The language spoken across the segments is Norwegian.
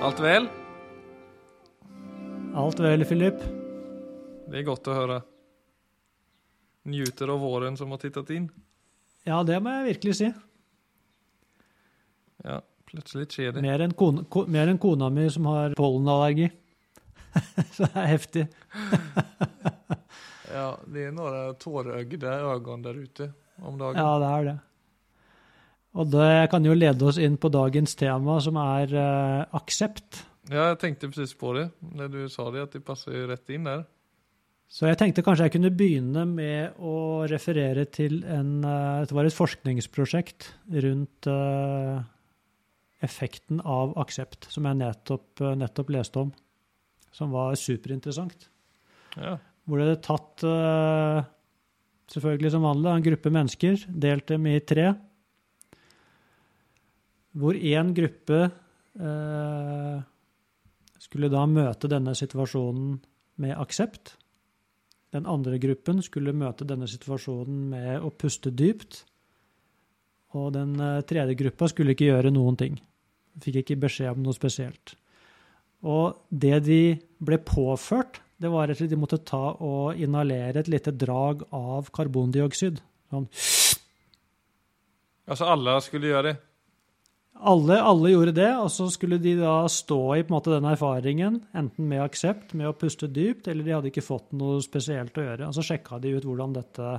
Alt vel? Alt vel, Philip? Det er godt å høre. Njuter av våren som har tittet inn. Ja, det må jeg virkelig si. Ja, plutselig skjer det. Mer enn kona, ko, mer enn kona mi som har pollenallergi. Så det er heftig. Ja, det er noen tårøgde øyne der ute om dagen. Ja, det er det. Og det kan jo lede oss inn på dagens tema, som er eh, aksept. Ja, jeg tenkte precis på det når du sa det, at de passer rett inn der. Så jeg tenkte kanskje jeg kunne begynne med å referere til en eh, Det var et forskningsprosjekt rundt eh, effekten av aksept, som jeg nettopp, eh, nettopp leste om. Som var superinteressant. Ja. Hvor det er tatt, eh, selvfølgelig som vanlig, en gruppe mennesker, delt dem i tre. Hvor én gruppe eh, skulle da møte denne situasjonen med aksept. Den andre gruppen skulle møte denne situasjonen med å puste dypt. Og den eh, tredje gruppa skulle ikke gjøre noen ting. Fikk ikke beskjed om noe spesielt. Og det de ble påført, det var at de måtte ta og inhalere et lite drag av karbondioksid. Sånn. Altså alle skulle gjøre det? Alle, alle gjorde det, og så skulle de da stå i måte den erfaringen, enten med aksept, med å puste dypt, eller de hadde ikke fått noe spesielt å gjøre. Og så sjekka de ut hvordan dette,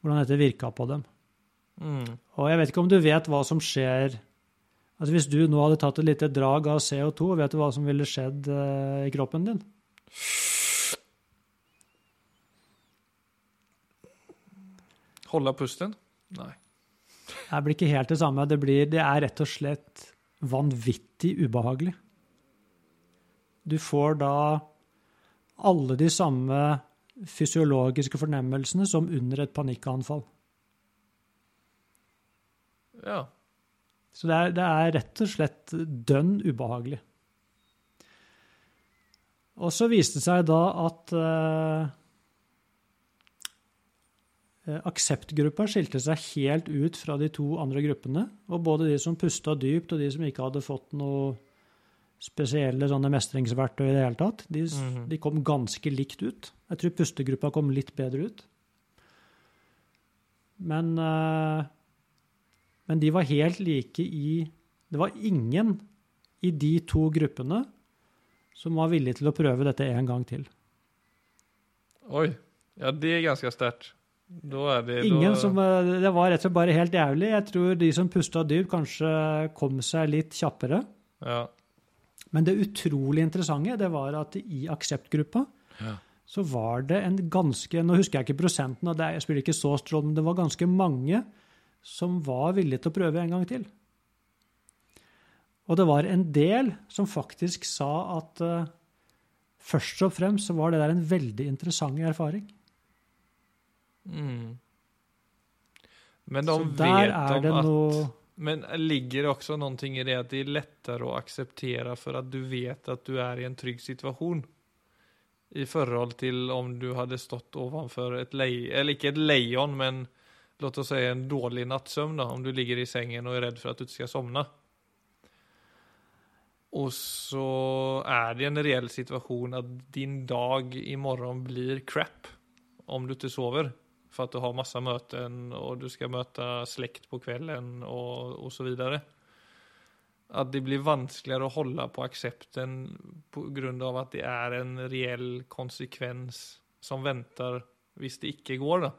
hvordan dette virka på dem. Mm. Og jeg vet ikke om du vet hva som skjer Altså Hvis du nå hadde tatt et lite drag av CO2, vet du hva som ville skjedd eh, i kroppen din? Holde pusten? Nei. Det blir ikke helt det samme. Det, blir, det er rett og slett vanvittig ubehagelig. Du får da alle de samme fysiologiske fornemmelsene som under et panikkanfall. Ja. Så det er, det er rett og slett dønn ubehagelig. Og så viste det seg da at eh, akseptgruppa skilte seg helt ut fra de to andre gruppene. Og både de som pusta dypt, og de som ikke hadde fått noe spesielle sånne mestringsverktøy i det hele tatt, de, Mhm. de kom ganske likt ut. Jeg tror pustegruppa kom litt bedre ut. Men, eh, men de var helt like i Det var ingen i de to gruppene som var villig til å prøve dette en gang til. Oi. Ja, det er ganske sterkt. Det Ingen da... som, eh, Det var rett og slett bare helt jævlig. Jeg tror de som pusta dypt, kanskje kom seg litt kjappere. Ja. Men det utrolig interessante det var at i akseptgruppa Ja. så var det en ganske Nå husker jeg ikke prosenten, og det er- jeg spiller ikke så strål, men det var ganske mange som var villige til å prøve en gang til. Og det var en del som faktisk sa at uh, først og fremst så var det der en veldig interessant erfaring. Mm. Men de så der vet er om det at noe Men ligger det også noe i det at det er lettere å akseptere for at du vet at du er i en trygg situasjon? I forhold til om du hadde stått ovenfor et leie, eller ikke et lejon, men låt oss si en dårlig nattsøvn, da, om du ligger i sengen og er redd for at du ikke skal sovne. Og så er det en reell situasjon at din dag i morgen blir crap om du ikke sover. For at du har masse møten, og du skal møte slekt på kvelden, og, og så videre. At det blir vanskeligere å holde på aksepten pga. at det er en reell konsekvens som venter hvis det ikke går, da.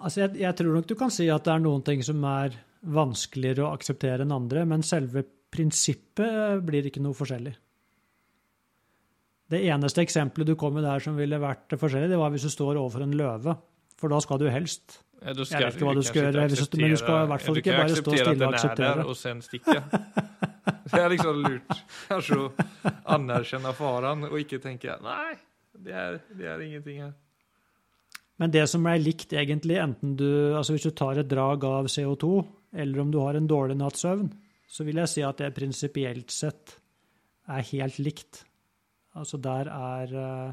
Altså, jeg, jeg tror nok du kan si at det er noen ting som er vanskeligere å akseptere enn andre, men selve prinsippet blir ikke noe forskjellig. Det eneste eksempelet du kom med der som ville vært forskjellig, det var hvis du står overfor en løve. For da skal du helst Ja, du Jeg vet ikke hva du skal gjøre, du- men du skal i hvert fall ikke bare stå stille og akseptere. den er der, og sen stikke. Det er liksom lurt. Kanskje å anerkjenne faren, og ikke tenke nei, det er, det er ingenting her. Men det som er likt egentlig, enten du Altså hvis du tar et drag av CO2, eller om du har en dårlig natts søvn, så vil jeg si at det prinsipielt sett er helt likt. Altså der er eh,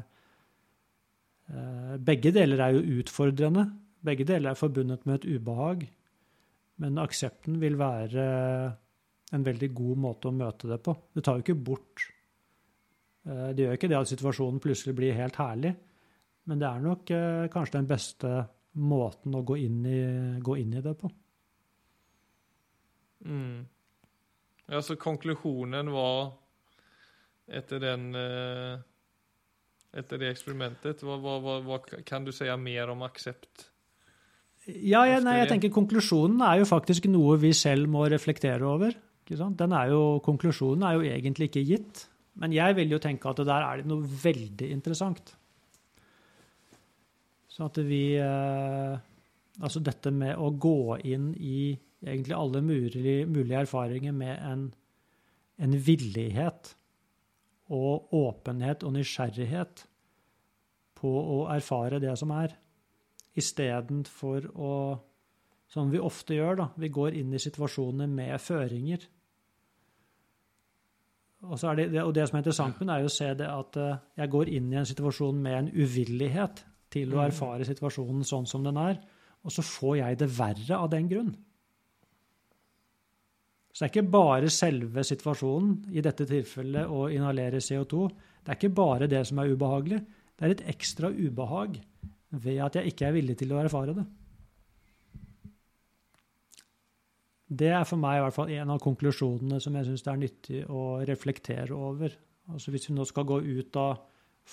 eh, Begge deler er jo utfordrende. Begge deler er forbundet med et ubehag. Men aksepten vil være en veldig god måte å møte det på. Det tar jo ikke bort eh, Det gjør ikke det at situasjonen plutselig blir helt herlig, men det er nok kanskje den beste måten å gå inn i, gå inn i det på. Mm. Ja, så konklusjonen var etter den eh, etter det eksperimentet, hva, hva, hva, hva kan du si mer om aksept? Ja, jeg, nei, jeg tenker Konklusjonen er jo faktisk noe vi selv må reflektere over. Den er jo, konklusjonen er jo egentlig ikke gitt. Men jeg vil jo tenke at det der er det noe veldig interessant. Så at vi eh, Altså dette med å gå inn i egentlig alle mulige, mulige erfaringer med en, en villighet og åpenhet og nysgjerrighet på å erfare det som er, istedenfor å Som vi ofte gjør, da. Vi går inn i situasjoner med føringer. Og, det, og det som er interessant med det, er jo å se det at eh, jeg går inn i en situasjon med en uvillighet til å mm. erfare situasjonen sånn som den er, og så får jeg det verre av den grunn. Så det er ikke bare selve situasjonen, i dette tilfellet å inhalere CO2. Det er ikke bare det som er ubehagelig. Det er et ekstra ubehag ved at jeg ikke er villig til å erfare det. Det er for meg i hvert fall en av konklusjonene som jeg syns det er nyttig å reflektere over. Altså Hvis vi nå skal gå ut av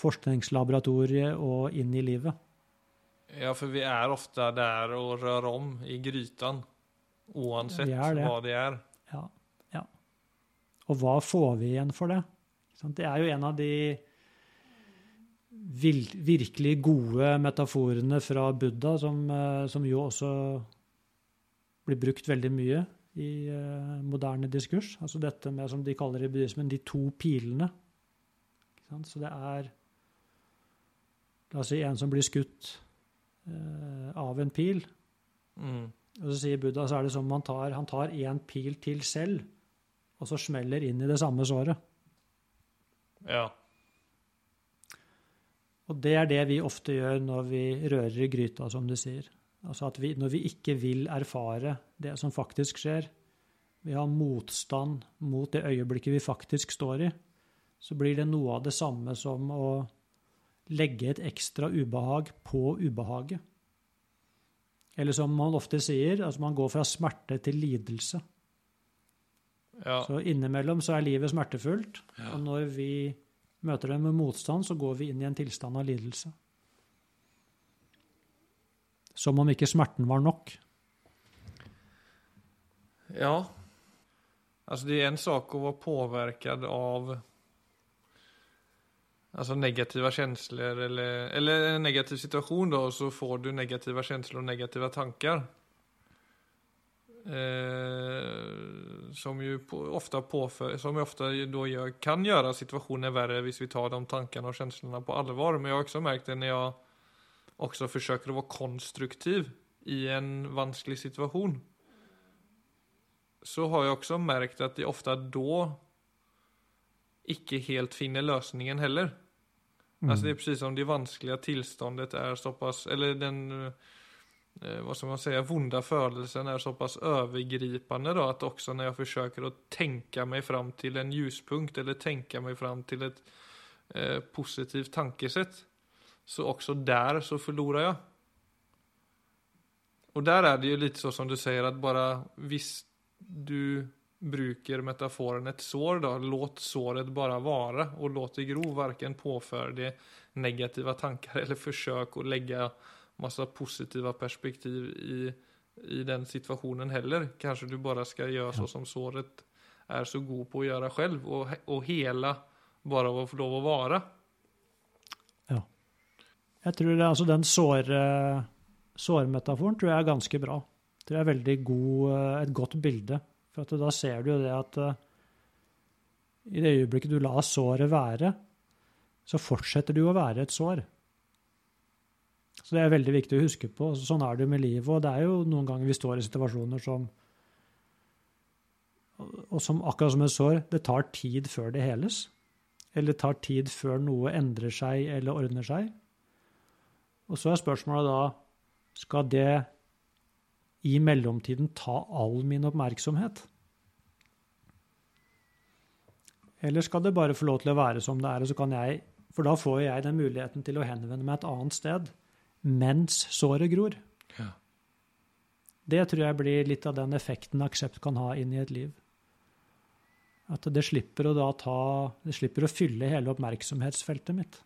forskningslaboratoriet og inn i livet. Ja, for vi er ofte der og rører om i gryten, uansett hva det er. Og hva får vi igjen for det? Det er jo en av de virkelig gode metaforene fra Buddha, som, eh, som jo også blir brukt veldig mye i uh, moderne diskurs. Altså dette med, som de kaller i buddhismen, de to pilene. Så det er La oss si en som blir skutt uh, av en pil. Mm. Og så sier Buddha så er det som tar, han tar én pil til selv, og så smeller inn i det samme såret. Ja. Og det er det vi ofte gjør når vi rører i gryta, som du sier. Altså at vi, når vi ikke vil erfare det som faktisk skjer, vi har motstand mot det øyeblikket vi faktisk står i, så blir det noe av det samme som å legge et ekstra ubehag på ubehaget. Eller som man ofte sier, altså man går fra smerte til lidelse. Ja. Så innimellom så er livet smertefullt, ja. og når vi møter det med motstand, så går vi inn i en tilstand av lidelse. Som om ikke smerten var nok. Ja. Altså, det er en sak å være påvirket av Altså negative känslor eller, eller en negativ situasjon da, og så får du negative känslor og negative tanker. Eh, som ju på, ofta påför, som ofta då gör, kan göra situationen värre hvis vi tar de tankarna och känslorna på allvar. Men jag har också märkt det när jag också försöker vara konstruktiv i en vansklig situation. Så har jag också märkt att det ofta då ikke helt finner løsningen heller. Mm. Alltså det är precis som det vanskliga tillståndet är så pass, eller den, vad ska man säga, vonda födelsen är så pass övergripande då att också när jag försöker att tänka fram till en ljuspunkt eller tänka mig fram till ett eh, positivt tankesätt så också där så förlorar jag. Och där är det ju lite så som du säger att bara visst du bruker metaforen et sår, da, låt såret bare være, og låt det gro. Verken påføre det negative tanker eller forsøk å legge masse positive perspektiv i, i den situasjonen heller. Kanskje du bare skal gjøre så som såret er så god på å gjøre selv, og, och hele bare av å få lov å være. Ja. Jeg tror det, alltså den sår, sårmetaforen tror jeg er ganske bra. Det er veldig god, et godt bilde for da ser du jo det at uh, i det øyeblikket du lar såret være, så fortsetter du å være et sår. Så det er veldig viktig å huske på. Sånn er det med livet. Og det er jo noen ganger vi står i situasjoner som Og som akkurat som et sår, det tar tid før det heles. Eller det tar tid før noe endrer seg eller ordner seg. Og så er spørsmålet da skal det i mellomtiden ta all min oppmerksomhet? Eller skal det bare få lov til å være som det er, og så kan jeg For da får jeg den muligheten til å henvende meg et annet sted mens såret gror. Ja. Det tror jeg blir litt av den effekten aksept kan ha inn i et liv. At det slipper å da ta Det slipper å fylle hele oppmerksomhetsfeltet mitt.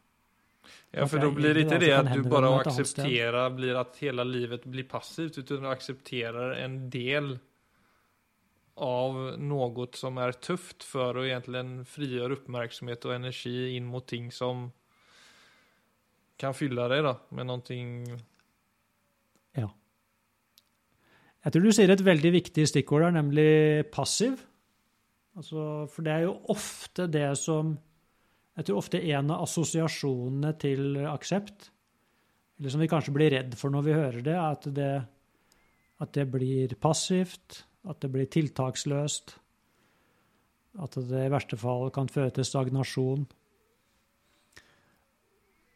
Ja, for da blir det ikke det at du bare aksepterer blir at hele livet blir passivt, utan du aksepterer en del av noe som er tøft, for å egentlig frigjøre oppmerksomhet og energi inn mot ting som kan fylle det da, med någonting. Jeg tror du sier et veldig viktig stikkord der, nemlig passiv. Altså, for det er jo ofte det som Jeg tror ofte en av assosiasjonene til aksept, eller som vi kanskje blir redd for når vi hører det, er at det, at det blir passivt, at det blir tiltaksløst, at det i verste fall kan føre til stagnasjon.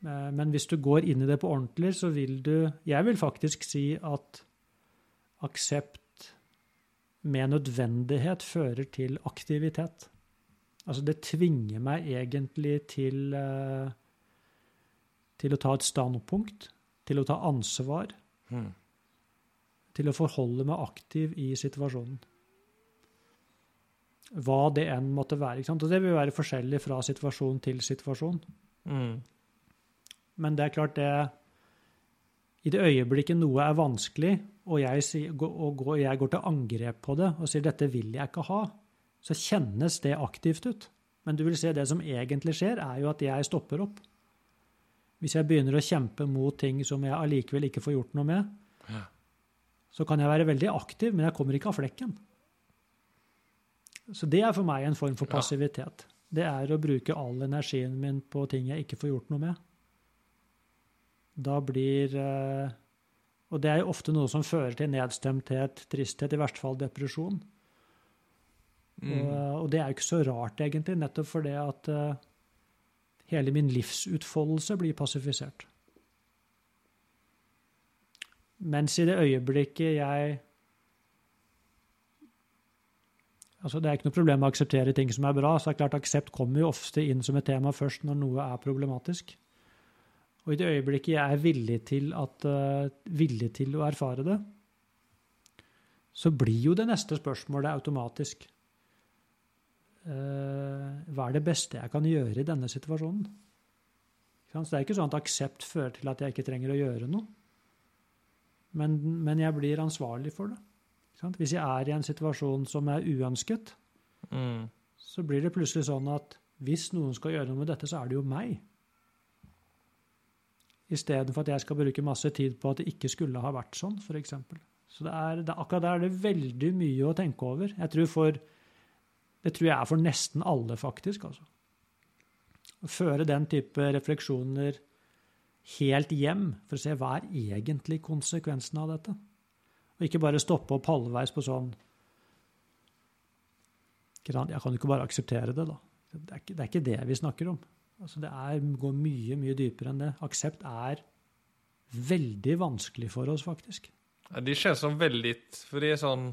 Eh, Men hvis du går inn i det på ordentlig, så vil du Jeg vil faktisk si at aksept med nødvendighet fører til aktivitet. Altså det tvinger meg egentlig til, eh, til å ta et standpunkt, til å ta ansvar, til å forholde meg aktiv i situasjonen. Hva det enn måtte være. Ikke sant? Og det vil være forskjellig fra situasjon til situasjon. Mm. Men det er klart det I det øyeblikket noe er vanskelig, og jeg, og går- jeg går til angrep på det og sier 'dette vil jeg ikke ha', så kjennes det aktivt ut. Men du vil se det som egentlig skjer, er jo at jeg stopper opp. Hvis jeg begynner å kjempe mot ting som jeg allikevel ikke får gjort noe med, Ja. så kan jeg være veldig aktiv, men jeg kommer ikke av flekken. Så det er for meg en form for Ja. passivitet. Det er å bruke all energien min på ting jeg ikke får gjort noe med. Da blir eh, Og det er jo ofte noe som fører til nedstemthet, tristhet, i verste fall depresjon. Mm. Og, og det er jo ikke så rart, egentlig, nettopp fordi at eh, hele min livsutfoldelse blir passifisert. Mens i det øyeblikket jeg Altså, Det er ikke noe problem med å akseptere ting som er bra. så det er klart Aksept kommer jo ofte inn som et tema først når noe er problematisk. Og i det øyeblikket jeg er villig til, at, eh, villig til å erfare det, så blir jo det neste spørsmålet automatisk eh, Hva er det beste jeg kan gjøre i denne situasjonen? Så det er ikke sånn at aksept fører til at jeg ikke trenger å gjøre noe. Men, men jeg blir ansvarlig for det. Hvis jeg er i en situasjon som er uønsket, Mm. så blir det plutselig sånn at hvis noen skal gjøre noe med dette, så er det jo meg. Istedenfor at jeg skal bruke masse tid på at det ikke skulle ha vært sånn, f.eks. Så det er, det, akkurat der er det veldig mye å tenke over. Jeg tror for, det tror jeg er for nesten alle, faktisk. Altså. Å føre den type refleksjoner helt hjem for å se hva er egentlig konsekvensen av dette. Og ikke bare stoppe opp halvveis på sånn? Jeg kan jo ikke bare akseptere det, da. Det er det, er ikke det vi snakker om. Altså, det er, går mye, mye dypere enn det. Aksept er veldig vanskelig for oss, faktisk. Ja, de känns som veldig For de er sånn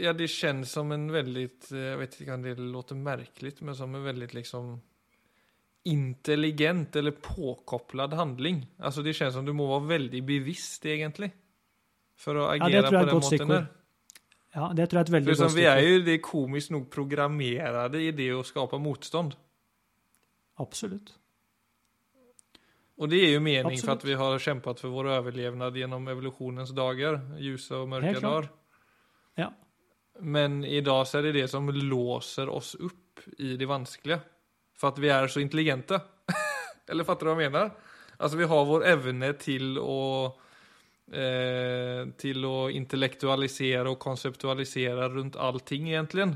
Ja, de kjennes som en veldig Jeg vet ikke om det låter merkelig, men som en veldig liksom intelligent eller påkopplad handling. Altså, det kjennes som du må være veldig bevisst for å agere jag på den måten stickord. där. Ja, det tror jeg er et veldig godt vi er jo ju det är nok nog i det å skapa motstånd. Absolutt. Og det er jo mening Absolutt. for at vi har kjempet for vår överlevnad gjennom evolusjonens dager, ljusa og mørke dager. Ja. Men i dag så er det det som låser oss opp i det vanskelige. For at vi er så intelligente. Eller fatter du hva jeg mener? Altså, vi har vår evne til att eh, å intellektualisere og och rundt runt allting egentlig.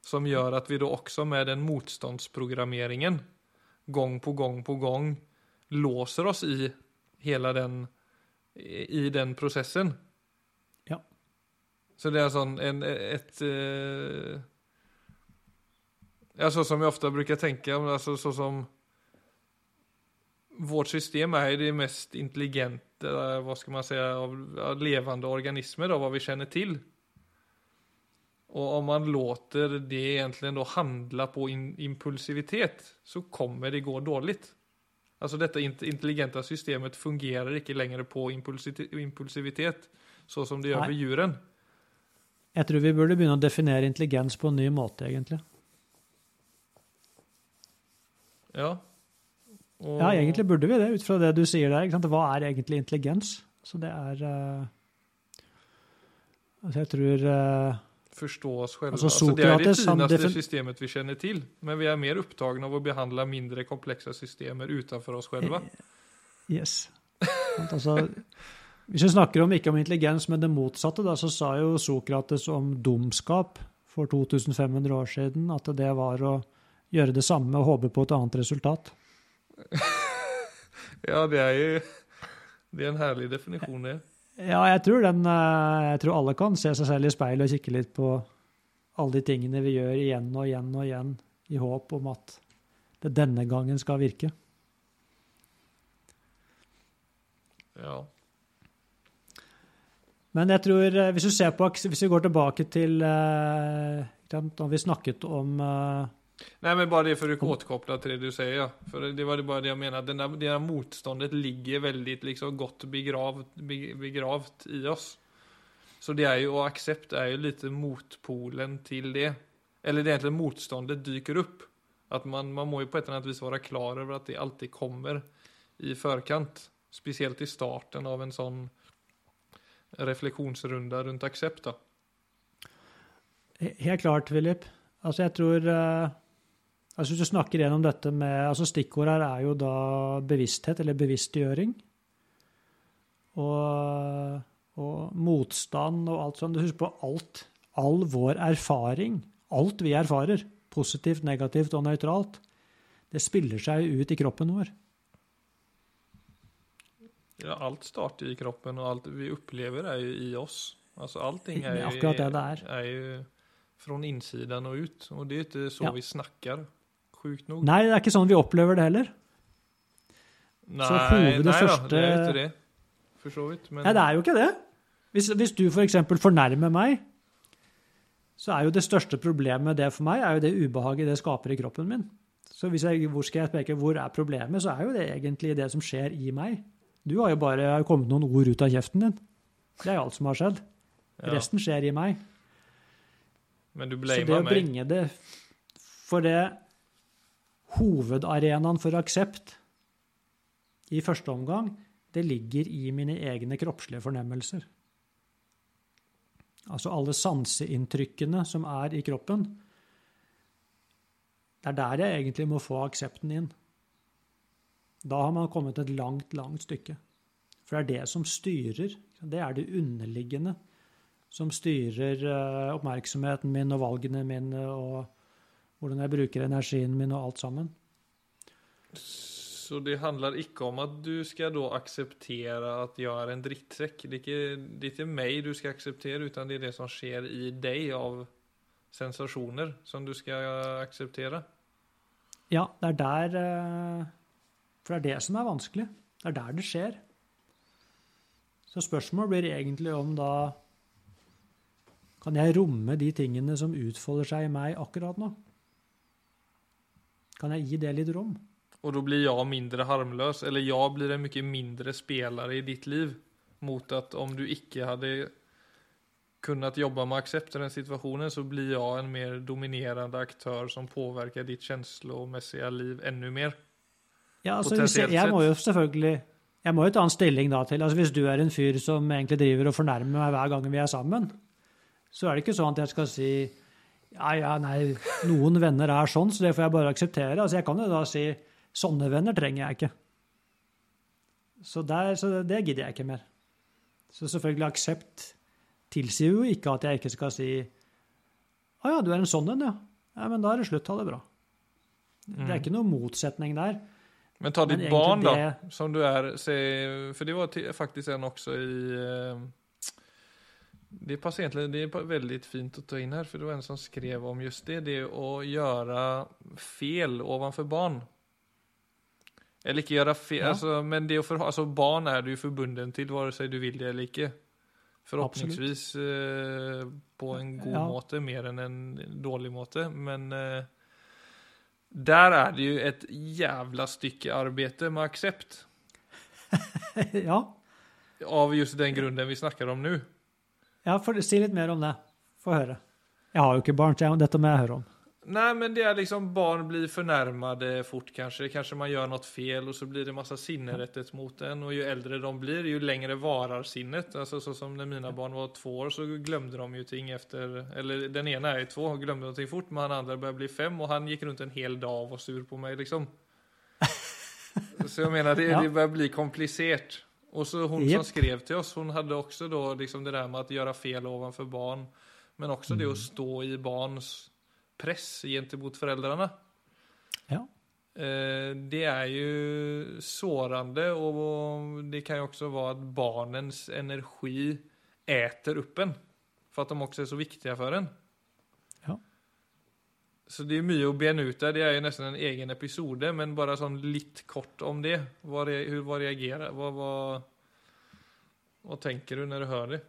Som gjør at vi da også med den motståndsprogrammeringen gang på gang på gang låser oss i hele den i den processen. Ja. Så det er sånn en, ett eh, Alltså som jag ofta bruker tenke, altså så som vårt system er jo det mest intelligenta, vad ska man säga, av levende levande organismer då, vad vi känner till. Och om man låter det egentligen då handla på in, impulsivitet så kommer det gå dåligt. Alltså detta intelligente intelligenta systemet fungerar inte längre på impulsivitet så som det gjør ved djuren. Jeg tror vi burde begynne å definere intelligens på en ny måte, egentlig. Ja. Och, Ja, egentlig burde vi det, ut fra det du sier der. Ikke sant? Hva er egentlig intelligens? Så det er uh... Altså, jeg tror uh... Forstå oss selv. Altså, altså, det er det fineste defin- systemet vi kjenner til, Men vi er mer opptatt av å behandle mindre komplekse systemer utenfor oss selv. Yes. Altså, hvis vi snakker om ikke om intelligens, men det motsatte, da, så sa jo Sokrates om dumskap for 2500 år siden at det var å gjøre det samme og håpe på et annet resultat. Ja, det er jo det er en herlig definisjon, det. Ja, jeg tror, den, eh, jeg tror alle kan se seg selv i speilet og kikke litt på alle de tingene vi gjør igjen og igjen og igjen, i håp om at det denne gangen skal virke. Ja. Men jeg tror, eh, hvis, på, hvis vi går tilbake til da når vi snakket om eh, Nej, men bara det för att återkoppla till det du säger. För det var det bara det jag menade. Den där, det där motståndet ligger väldigt liksom gott begravt, begravt i oss. Så det är ju, och accept är ju lite motpolen till det. Eller det är egentligen motståndet dyker upp. Att man, man må ju på ett eller annat vis vara klar över att det alltid kommer i förkant. Speciellt i starten av en sån reflektionsrunda runt accept då. Helt klart, Philip. Altså, jeg tror eh, altså Hvis du snakker gjennom dette med altså Stikkord her er jo da bevissthet, eller bevisstgjøring. Og, og motstand og alt sånt. Husk på alt. All vår erfaring, alt vi erfarer, positivt, negativt og nøytralt, det spiller seg ut i kroppen vår. Ja, alt starter i kroppen og alt vi opplever, er jo i oss. Altså, allting er jo, är ju, akkurat det det är. är ju från insidan och ut. Og det er ikke så Ja. vi snackar. Sjukt nok. Nei, det er ikke sånn vi opplever det heller. Nei, så hovedet nei, første da, det er ikke det. for så vidt. Men Nei, det er jo ikke det. Hvis, hvis du f.eks. fornærmer meg, så er jo det største problemet det for meg, er jo det ubehaget det skaper i kroppen min. Så hvis jeg, hvor skal jeg peke hvor er problemet, så er jo det egentlig det som skjer i meg. Du har jo bare kommet noen ord ut av kjeften din. Det er jo alt som har skjedd. ja. Resten skjer i meg. men du Så det å bringe det For det hovedarenaen for aksept i første omgang, det ligger i mine egne kroppslige fornemmelser. Altså alle sanseinntrykkene som er i kroppen. Det er der jeg egentlig må få aksepten inn. Da har man kommet et langt, langt stykke. For det er det som styrer. Det er det underliggende som styrer eh, oppmerksomheten min og valgene mine og hvordan jeg bruker energien min og alt sammen. Så det handler ikke om at du skal da akseptere at jeg er en drittsekk. Det er ikke, det er ikke meg du skal akseptere, utan det er det som skjer i deg av sensasjoner, som du skal akseptere. Ja, det er der eh, For det er det som er vanskelig. Det er der det skjer. Så spørsmålet blir egentlig om da Kan jeg romme de tingene som utfolder seg i meg akkurat nå? Kan jeg gi det litt rom? Och då blir jag mindre harmlös, eller jag blir en mycket mindre spelare i ditt liv. Mot att om du icke hade kunnat jobba med accept i den situationen så blir jag en mer dominerande aktør som påvirker ditt känslomässiga liv enda mer. Ja, altså, jeg, jeg må jo selvfølgelig jeg må jo ta en stilling da til altså Hvis du er en fyr som egentlig driver og fornærmer meg hver gang vi er sammen, så er det ikke sånn at jeg skal si ja, ja, nei, noen venner er sånn, så det får jeg bare akseptere. Altså, jeg kan jo da si sånne venner trenger jeg ikke. Så, der, så det gidder jeg ikke mer. Så selvfølgelig aksept tilsier jo ikke at jeg ikke skal si å ja, du er en sånn en, ja. ja. Men da er det slutt, ha det bra. Det er ikke noe motsetning der. Men ta ditt barn da, som du er. Se, for det var faktisk en også i... Det passar egentligen, det är väldigt fint att ta in här, för det var en som skrev om just det, det är att göra fel ovanför barn. Eller ikke gjøre fel, Ja. altså, men det å for, altså, barn er du forbunden til, vare seg du vil det eller ikke. Forhåpentligvis eh, på en god Ja. måte mer enn en dårlig måte. Men eh, der er det jo et jævla stykke arbeid med aksept. ja. Av just den grunnen vi snakker om nå. Ja, for, si litt mer om det. Få høre. Jeg har jo ikke barn, så dette må jeg høre om. Nei, men det er liksom barn blir fornærmede fort, kanskje. Kanskje man gjør noe feil, og så blir det masse sinne rettet mot en. Og jo eldre de blir, jo lengre varer sinnet. Altså, sånn som når mine barn var to år, så glemte de jo ting etter Eller den ene er jo to og glemte noe fort, men han andre begynte bli fem, og han gikk rundt en hel dag og var sur på meg, liksom. Så jeg mener, det, Ja. det börjar bli komplisert. Og så hun som skrev til oss, hun hadde også da liksom det der med å gjøre feil overfor barn, men også det å stå i barns press gentemot foreldrene. Ja. Eh, Det er jo sårende, og det kan jo også være at barnens energi äter upp en. For at de også er så viktige for en. Så det er mye å bene ut der. Det er jo nesten en egen episode, men bare sånn litt kort om det. Hva, reagerer hva, hva, hva tenker du når du hører det?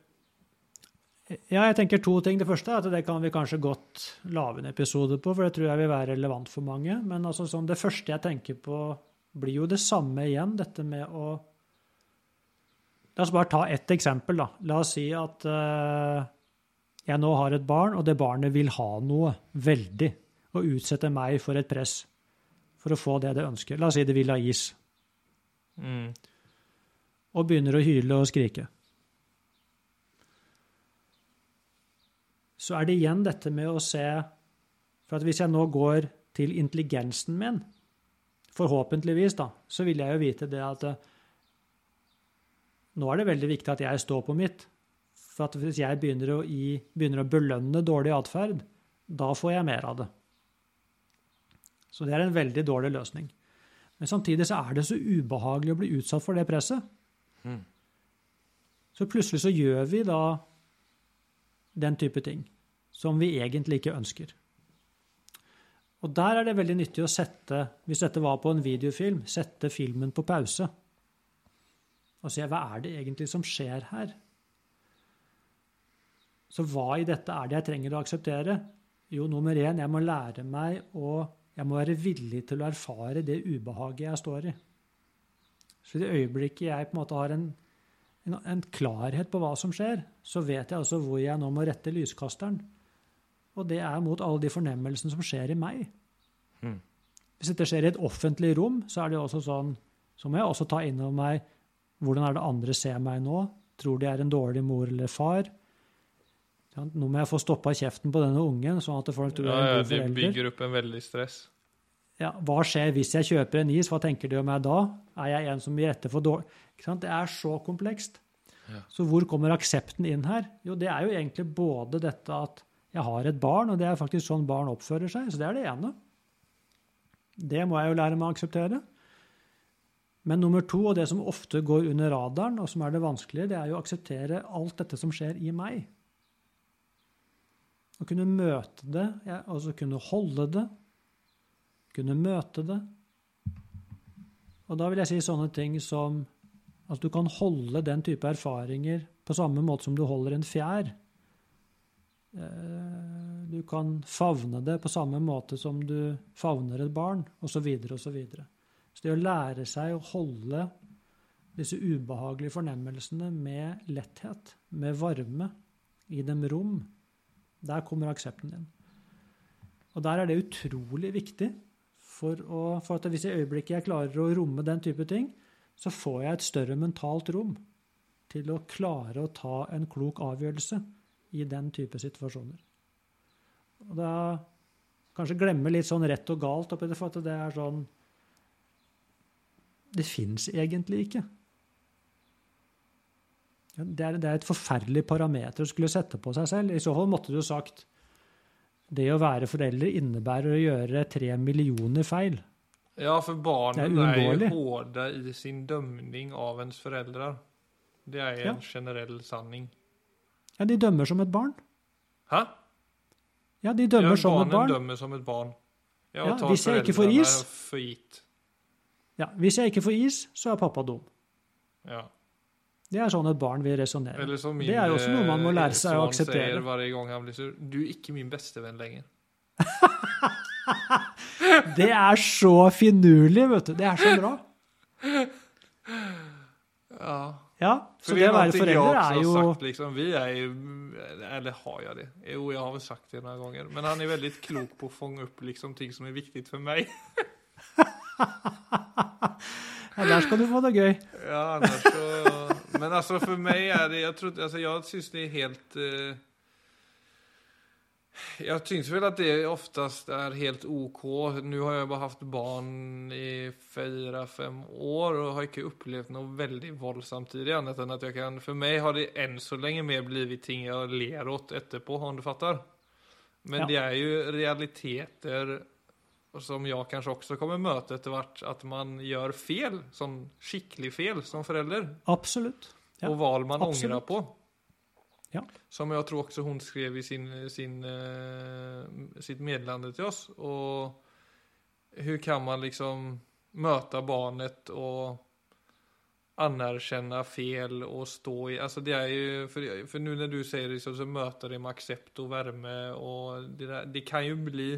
Ja, jeg tenker to ting. Det første er at det kan vi kanskje godt lage en episode på, for det tror jeg vil være relevant for mange. Men altså, sånn, det første jeg tenker på, blir jo det samme igjen, dette med å La oss bare ta ett eksempel, da. La oss si at uh, jeg nå har et barn, og det barnet vil ha noe veldig, og utsette meg for et press for å få det det ønsker. La oss si det vil ha is, Mm. og begynner å hyle og skrike. så er det igjen dette med å se For at hvis jeg nå går til intelligensen min, forhåpentligvis, da, så vil jeg jo vite det at eh, nå er det veldig viktig at jeg står på mitt. For at hvis jeg begynner å, gi, begynner å belønne dårlig atferd, da får jeg mer av det. Så det er en veldig dårlig løsning. Men samtidig så er det så ubehagelig å bli utsatt for det presset. Mm. Så plutselig så gjør vi da den type ting som vi egentlig ikke ønsker. Og der er det veldig nyttig å sette, hvis dette var på en videofilm, sette filmen på pause. Og se hva er det egentlig som skjer her? Så hva i dette er det jeg trenger å akseptere? Jo, nummer én, jeg må lære meg å Jeg må være villig til å erfare det ubehaget jeg står i. Så i det øyeblikket jeg på en måte har en en, en klarhet på hva som skjer, så vet jeg altså hvor jeg nå må rette lyskasteren. Og det er mot alle de fornemmelsene som skjer i meg. Mm. Hvis dette skjer i et offentlig rom, så er det også sånn, så må jeg også ta inn over meg hvordan er det andre ser meg nå? Tror de er en dårlig mor eller far? Nå må jeg få stoppa kjeften på denne ungen, sånn at folk tror jeg er en god det De bygger opp en veldig stress. Ja, hva skjer hvis jeg kjøper en is? Hva tenker de om meg da? Er jeg en som gir etter for dårlig? Det er så komplekst. Ja. Så hvor kommer aksepten inn her? Jo, det er jo egentlig både dette at jeg har et barn, og det er faktisk sånn barn oppfører seg. Så det er det ene. Det må jeg jo lære meg å akseptere. Men nummer to, og det som ofte går under radaren, og som er det vanskelige, det er jo å akseptere alt dette som skjer i meg. Å kunne møte det, ja, altså kunne holde det, kunne møte det. Og da vil jeg si sånne ting som at du kan holde den type erfaringer på samme måte som du holder en fjær. Eh, Du kan favne det på samme måte som du favner et barn, osv.. Så, videre. så det å lære seg å holde disse ubehagelige fornemmelsene med letthet, med varme, i dem rom, der kommer aksepten din. Og der er det utrolig viktig. For, å, for at hvis i øyeblikket jeg klarer å romme den type ting, så får jeg et større mentalt rom til å klare å ta en klok avgjørelse i den type situasjoner. Og da kanskje glemme litt sånn rett og galt oppi det, for at det er sånn Det fins egentlig ikke. Ja, Det er, det er et forferdelig parameter å skulle sette på seg selv. I så fall måtte du sagt det å være forelder innebærer å gjøre tre millioner feil. Ja, for barnet er er, jo hårde i sin dømning av ens foreldre. Det er Ja. en generell sanning. Ja, de dømmer som et barn. Hæ? Ja, de dømmer ja, som et barn. dømmer som et barn. Ja, Ja, hvis jeg ikke får is. For gitt. Ja, hvis jeg ikke får is, så er pappa dum. Ja. Det er sånn et barn vil resonnere. Det er jo også noe man må lære eh, seg å akseptere. sier hver gang han blir sur. Du er ikke min bestevenn lenger. Det er så finurlig, vet du. Det er så bra. Ja. Ja, så Fordi det å være forelder er jo sagt, liksom, vi er ju, eller har jeg det? Jo, jeg har vel sagt det noen ganger. Men han er veldig klok på å fange opp liksom, ting som er viktig for meg. Ja, der skal du få det gøy. Ja, annars så... Men alltså för mig är det, jag tror, alltså jag syns det är helt... Eh, jag syns väl att det oftast är helt OK. Nu har jag bara haft barn i fyra, fem år och har inte upplevt något väldigt våldsamt i det annat än att jag kan, för mig har det än så länge mer blivit ting jag ler åt etterpå, om du fattar. Men Ja. det är ju realiteter som jag kanske också kommer möta etter hvert, at man gjør fel, som skikkelig fel som förälder. Absolutt. Ja, och val man absolut. ångrar på. Ja. Som jeg tror også hun skrev i sin, sin, uh, sitt meddelande til oss. Og hvordan kan man liksom møte barnet og anerkjenne fel og stå i, altså det er jo, For, for nå når du sier det så, så møter det med accept og varme, og det, der, det kan jo bli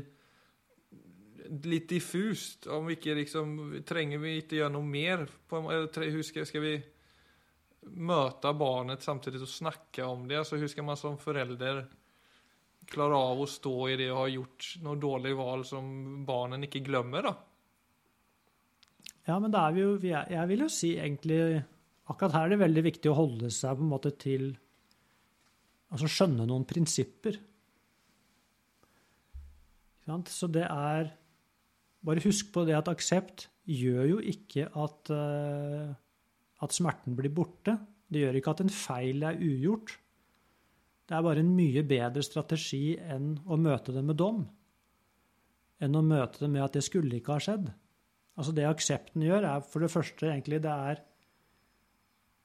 lite diffust om vilket liksom, Trenger vi ikke gjøre noe mer? På, eller trä- skal, ska, ska vi møte barnet samtidig og snakke om det? Altså, hvordan skal man som forelder klare av å stå i det og ha gjort noen dårlige valg som barnen ikke glemmer? da? Ja, men da er vi jo vi er, Jeg vil jo si egentlig Akkurat her er det veldig viktig å holde seg på en måte til Altså skjønne noen prinsipper. Så det er Bare husk på det at aksept gjør jo ikke at, eh, at smerten blir borte. Det gjør ikke at en feil er ugjort. Det er bare en mye bedre strategi enn å møte det med dom. Enn å møte det med at det skulle ikke ha skjedd. Altså Det aksepten gjør, er for det første egentlig det er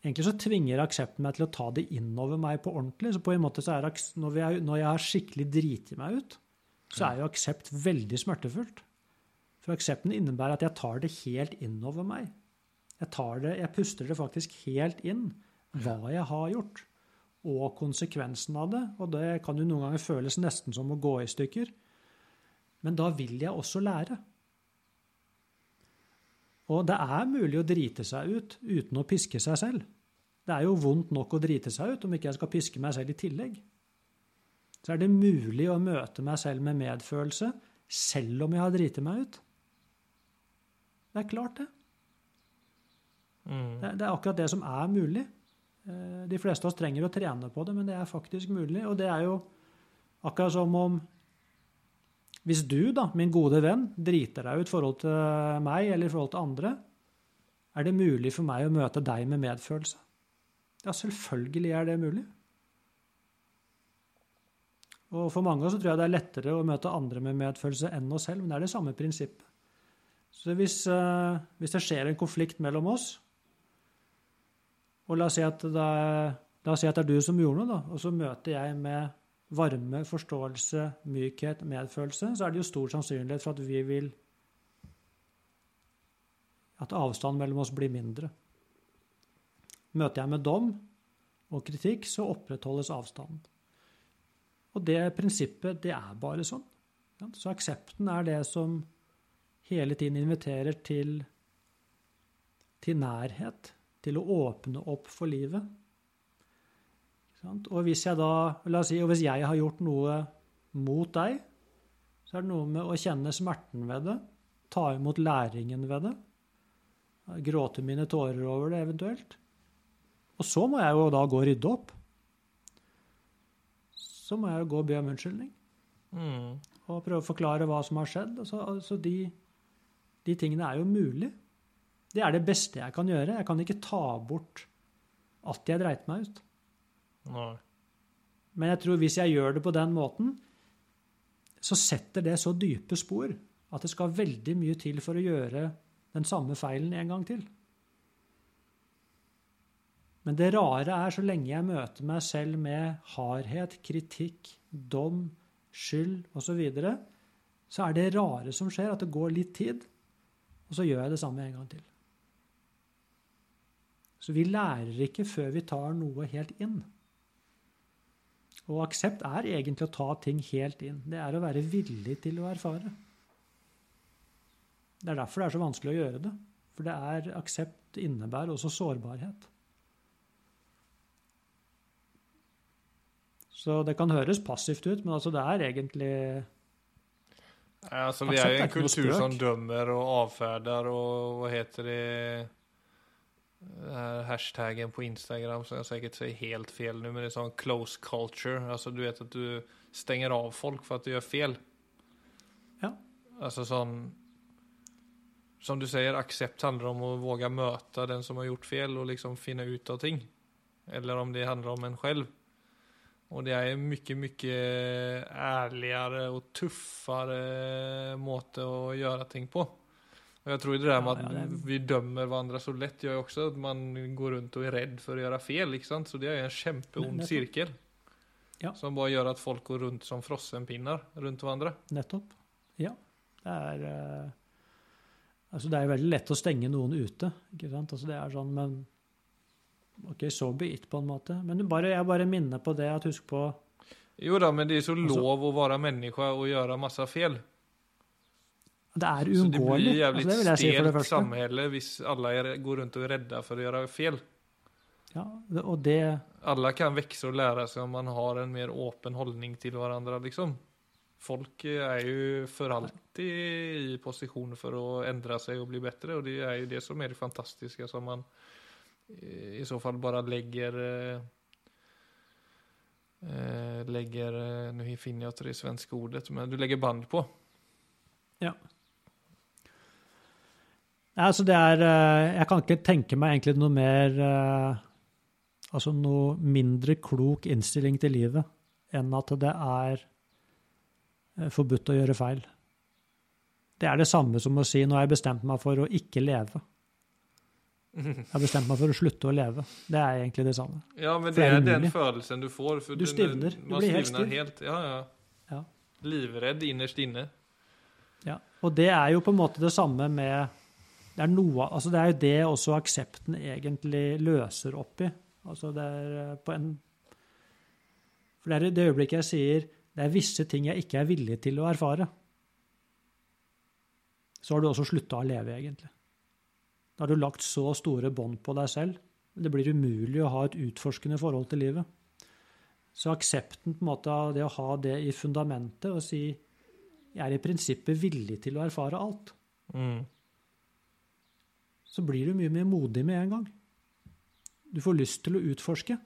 Egentlig så tvinger aksepten meg til å ta det innover meg på ordentlig. Så på en måte så er når, vi er, når jeg har skikkelig driti meg ut, så er jo aksept veldig smertefullt. For aksepten innebærer at jeg tar det helt innover meg. Jeg, tar det, jeg puster det faktisk helt inn, hva jeg har gjort, og konsekvensen av det. Og det kan jo noen ganger føles nesten som å gå i stykker. Men da vil jeg også lære. Og det er mulig å drite seg ut uten å piske seg selv. Det er jo vondt nok å drite seg ut om ikke jeg skal piske meg selv i tillegg. Så er det mulig å møte meg selv med medfølelse selv om jeg har driti meg ut. Det er klart, det. Mm. Det, det er akkurat det som er mulig. Eh, De fleste av oss trenger å trene på det, men det er faktisk mulig. Og det er jo akkurat som om Hvis du, da, min gode venn, driter deg ut i forhold til meg eller i forhold til andre, er det mulig for meg å møte deg med medfølelse? Ja, selvfølgelig er det mulig. Og for mange så tror jeg det er lettere å møte andre med medfølelse enn oss selv, men det er det samme prinsippet. Så hvis, eh, hvis det skjer en konflikt mellom oss, og la oss si at det er, la oss si at det er du som gjorde noe, da, og så møter jeg med varme, forståelse, mykhet, medfølelse, så er det jo stor sannsynlighet for at vi vil At avstanden mellom oss blir mindre. Møter jeg med dom og kritikk, så opprettholdes avstanden. Og det prinsippet, det er bare sånn. Så aksepten er det som hele tiden inviterer til, til nærhet, til å åpne opp for livet. Og hvis jeg da, la oss si, og hvis jeg har gjort noe mot deg, så er det noe med å kjenne smerten ved det, ta imot læringen ved det, gråte mine tårer over det eventuelt. Og så må jeg jo da gå og rydde opp. Så må jeg jo gå og be om unnskyldning Mm. og prøve å forklare hva som har skjedd. Altså, altså de, de tingene er jo mulig. Det er det beste jeg kan gjøre. Jeg kan ikke ta bort at jeg dreit meg ut. Nei. Men jeg tror hvis jeg gjør det på den måten, så setter det så dype spor at det skal veldig mye til for å gjøre den samme feilen en gang til. Men det rare er, så lenge jeg møter meg selv med hardhet, kritikk, dom, skyld osv., så, videre, så er det rare som skjer, at det går litt tid, og så gjør jeg det samme en gang til. Så vi lærer ikke før vi tar noe helt inn. Og aksept er egentlig å ta ting helt inn. Det er å være villig til å erfare. Det er derfor det er så vanskelig å gjøre det. For det er aksept innebærer også sårbarhet. Så det kan høres passivt ut, men altså det er egentlig Altså, vi Aksept er jo en kultur som dømmer og avferder og hva heter det Den här hashtaggen på Instagram som jeg sikkert sier helt fel nu men det er sånn close culture. Altså, du vet at du stenger av folk for at du gjør fel. Ja. Altså sånn som du sier, accept handler om å våge møte den som har gjort fel og liksom finne ut av ting. Eller om det handler om en själv. Och det är en mycket, mycket ärligare och tuffare måte att göra ting på. Och jag tror det där med Ja, att ja, det- vi dömer varandra så lätt gör ju också att man går runt och är rädd för att göra fel. Liksom. Så det är en kämpeond Nettopp. cirkel. Ja. Som bare gjør at folk går rundt som frossenpinner rundt hverandre. Nettopp. Ja. Det er eh, Altså, det er jo veldig lett å stenge noen ute, ikke sant? Altså, det er sånn, men OK, so be it, på en måte. Men bare, jeg bare minner på det, at husk på Jo da, men det er så Alltså- lov å være menneske og gjøre masse fel. Det er Så det blir jævlig Altså, det vil si stelt første. hvis alle är, går rundt og er redde for å gjøre fel. Ja, og det Alle kan vokse og lære seg om man har en mer åpen holdning til hverandre, liksom. Folk er jo for alltid i posisjon for å endre seg og bli bedre, og det er jo det som er det fantastiske som man i så fall bara lägger eh, eh, lägger, eh, nu finner jag inte det svenska ordet, men du lägger band på. Nei, altså det er eh, Jeg kan ikke tenke meg egentlig noe mer Altså noe mindre klok innstilling til livet enn at det er forbudt å gjøre feil. Det er det samme som å si nå har jeg bestemt meg for å ikke leve. Jeg har bestemt meg for å slutte å leve. Det er egentlig det samme. Ja, men det är den følelsen du får. Du stivner. Du blir helt stiv. helt. Ja, ja. Ja. Livredd innerst inne. Ja, og det er jo på en måte det samme med Det er noe, altså det er jo det også aksepten egentlig løser opp i. Altså det er eh, på en For det er i det øyeblikket jeg sier det er visse ting jeg ikke er villig til å erfare, så har du også slutta å leve, egentlig. Da har du lagt så store bånd på deg selv. Det blir umulig å ha et utforskende forhold til livet. Så aksepten på en måte av det å ha det i fundamentet og si jeg er i prinsippet villig til å erfare alt, Mm. så blir du mye mer modig med en gang. Du får lyst til å utforske.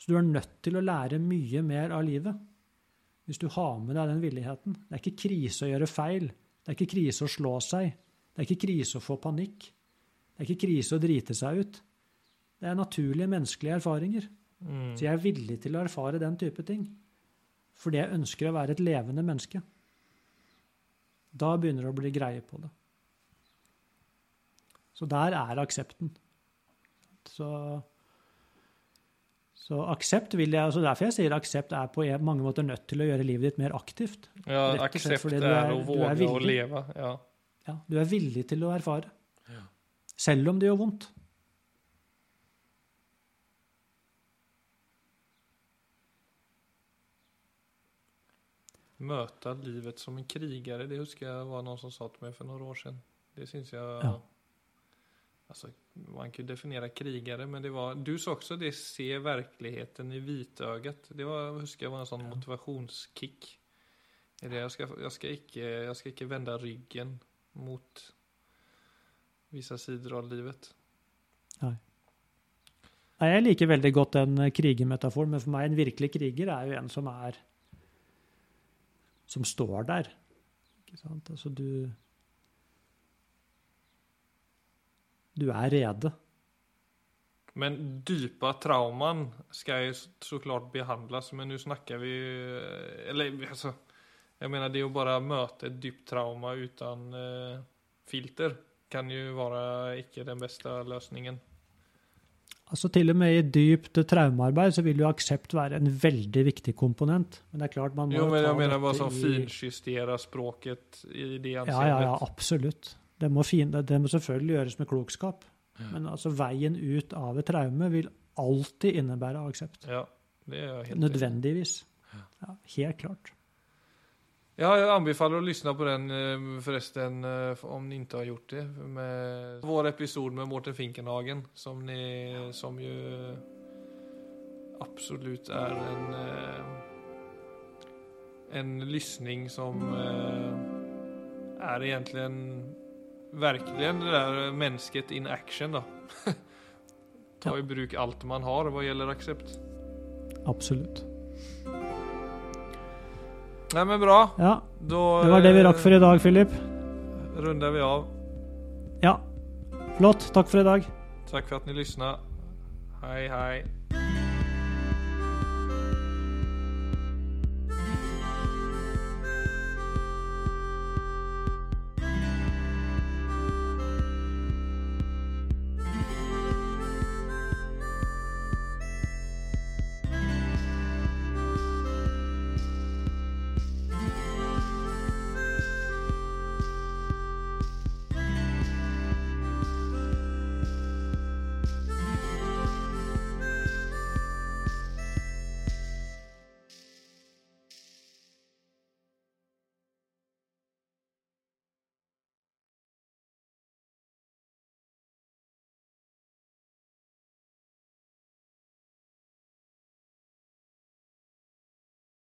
Så du er nødt til å lære mye mer av livet hvis du har med deg den villigheten. Det er ikke krise å gjøre feil. Det er ikke krise å slå seg. Det er ikke krise å få panikk. Det er ikke krise å drite seg ut. Det er naturlige menneskelige erfaringer. Mm. Så jeg er villig til å erfare den type ting. Fordi jeg ønsker å være et levende menneske. Da begynner det å bli greie på det. Så der er aksepten. Så, så aksept vil jeg, altså Derfor jeg sier aksept er på mange måter nødt til å gjøre livet ditt mer aktivt. Ja, aksept er, er, å våge å leva. Ja. Ja, du er villig til å erfare. Selv om det gjør vondt. Møte livet som en kriger, det husker jeg var noen som sa til meg for noen år siden. Det syns jeg Ja. altså, man kan definere krigere, men det var... Du sa også det, se verkligheten i hvitøyet'. Det var, husker jeg var en sånn ja. motivasjonskick. Jeg skal, jeg, skal ikke, jeg skal ikke vende ryggen mot vissa sidor av livet. Nei, Nei, Jeg liker veldig godt den eh, krigermetaforen, men for meg en virkelig kriger er jo en som er Som står der. Ikke sant? Altså du Du er rede. Men djupa skal jo så såklart behandles, men nå snakker vi Eller altså Jeg mener, det er jo bare å møte ett djupt trauma uten uh, filter kan jo være ikke den beste løsningen. Altså Til og med i dypt traumearbeid så vil jo aksept være en veldig viktig komponent. Men det er klart man må Jo, men ta mener som i- finjustera språket i det Ja, anseendet. ja, ja, absolutt. Det må, fin, det må selvfølgelig gjøres med klokskap. Men altså veien ut av et traume vil alltid innebære aksept. Ja, det er helt Nødvendigvis. Ja, helt klart. Ja, jeg anbefaler å lyssna på den forresten förresten eh, om ni inte har gjort det. Med vår episod med Mårten Finkenhagen som, ni, som ju absolut är en, eh, en lyssning som är egentligen verkligen det där mennesket in action då. Ta i bruk alt man har hva gjelder aksept. Absolutt. Nei, men bra. Ja, Da det var det vi rakk for i dag, Philip. runder vi av. Ja. Flott. Takk for i dag. Takk for at ni lyssnade. Hei, hej.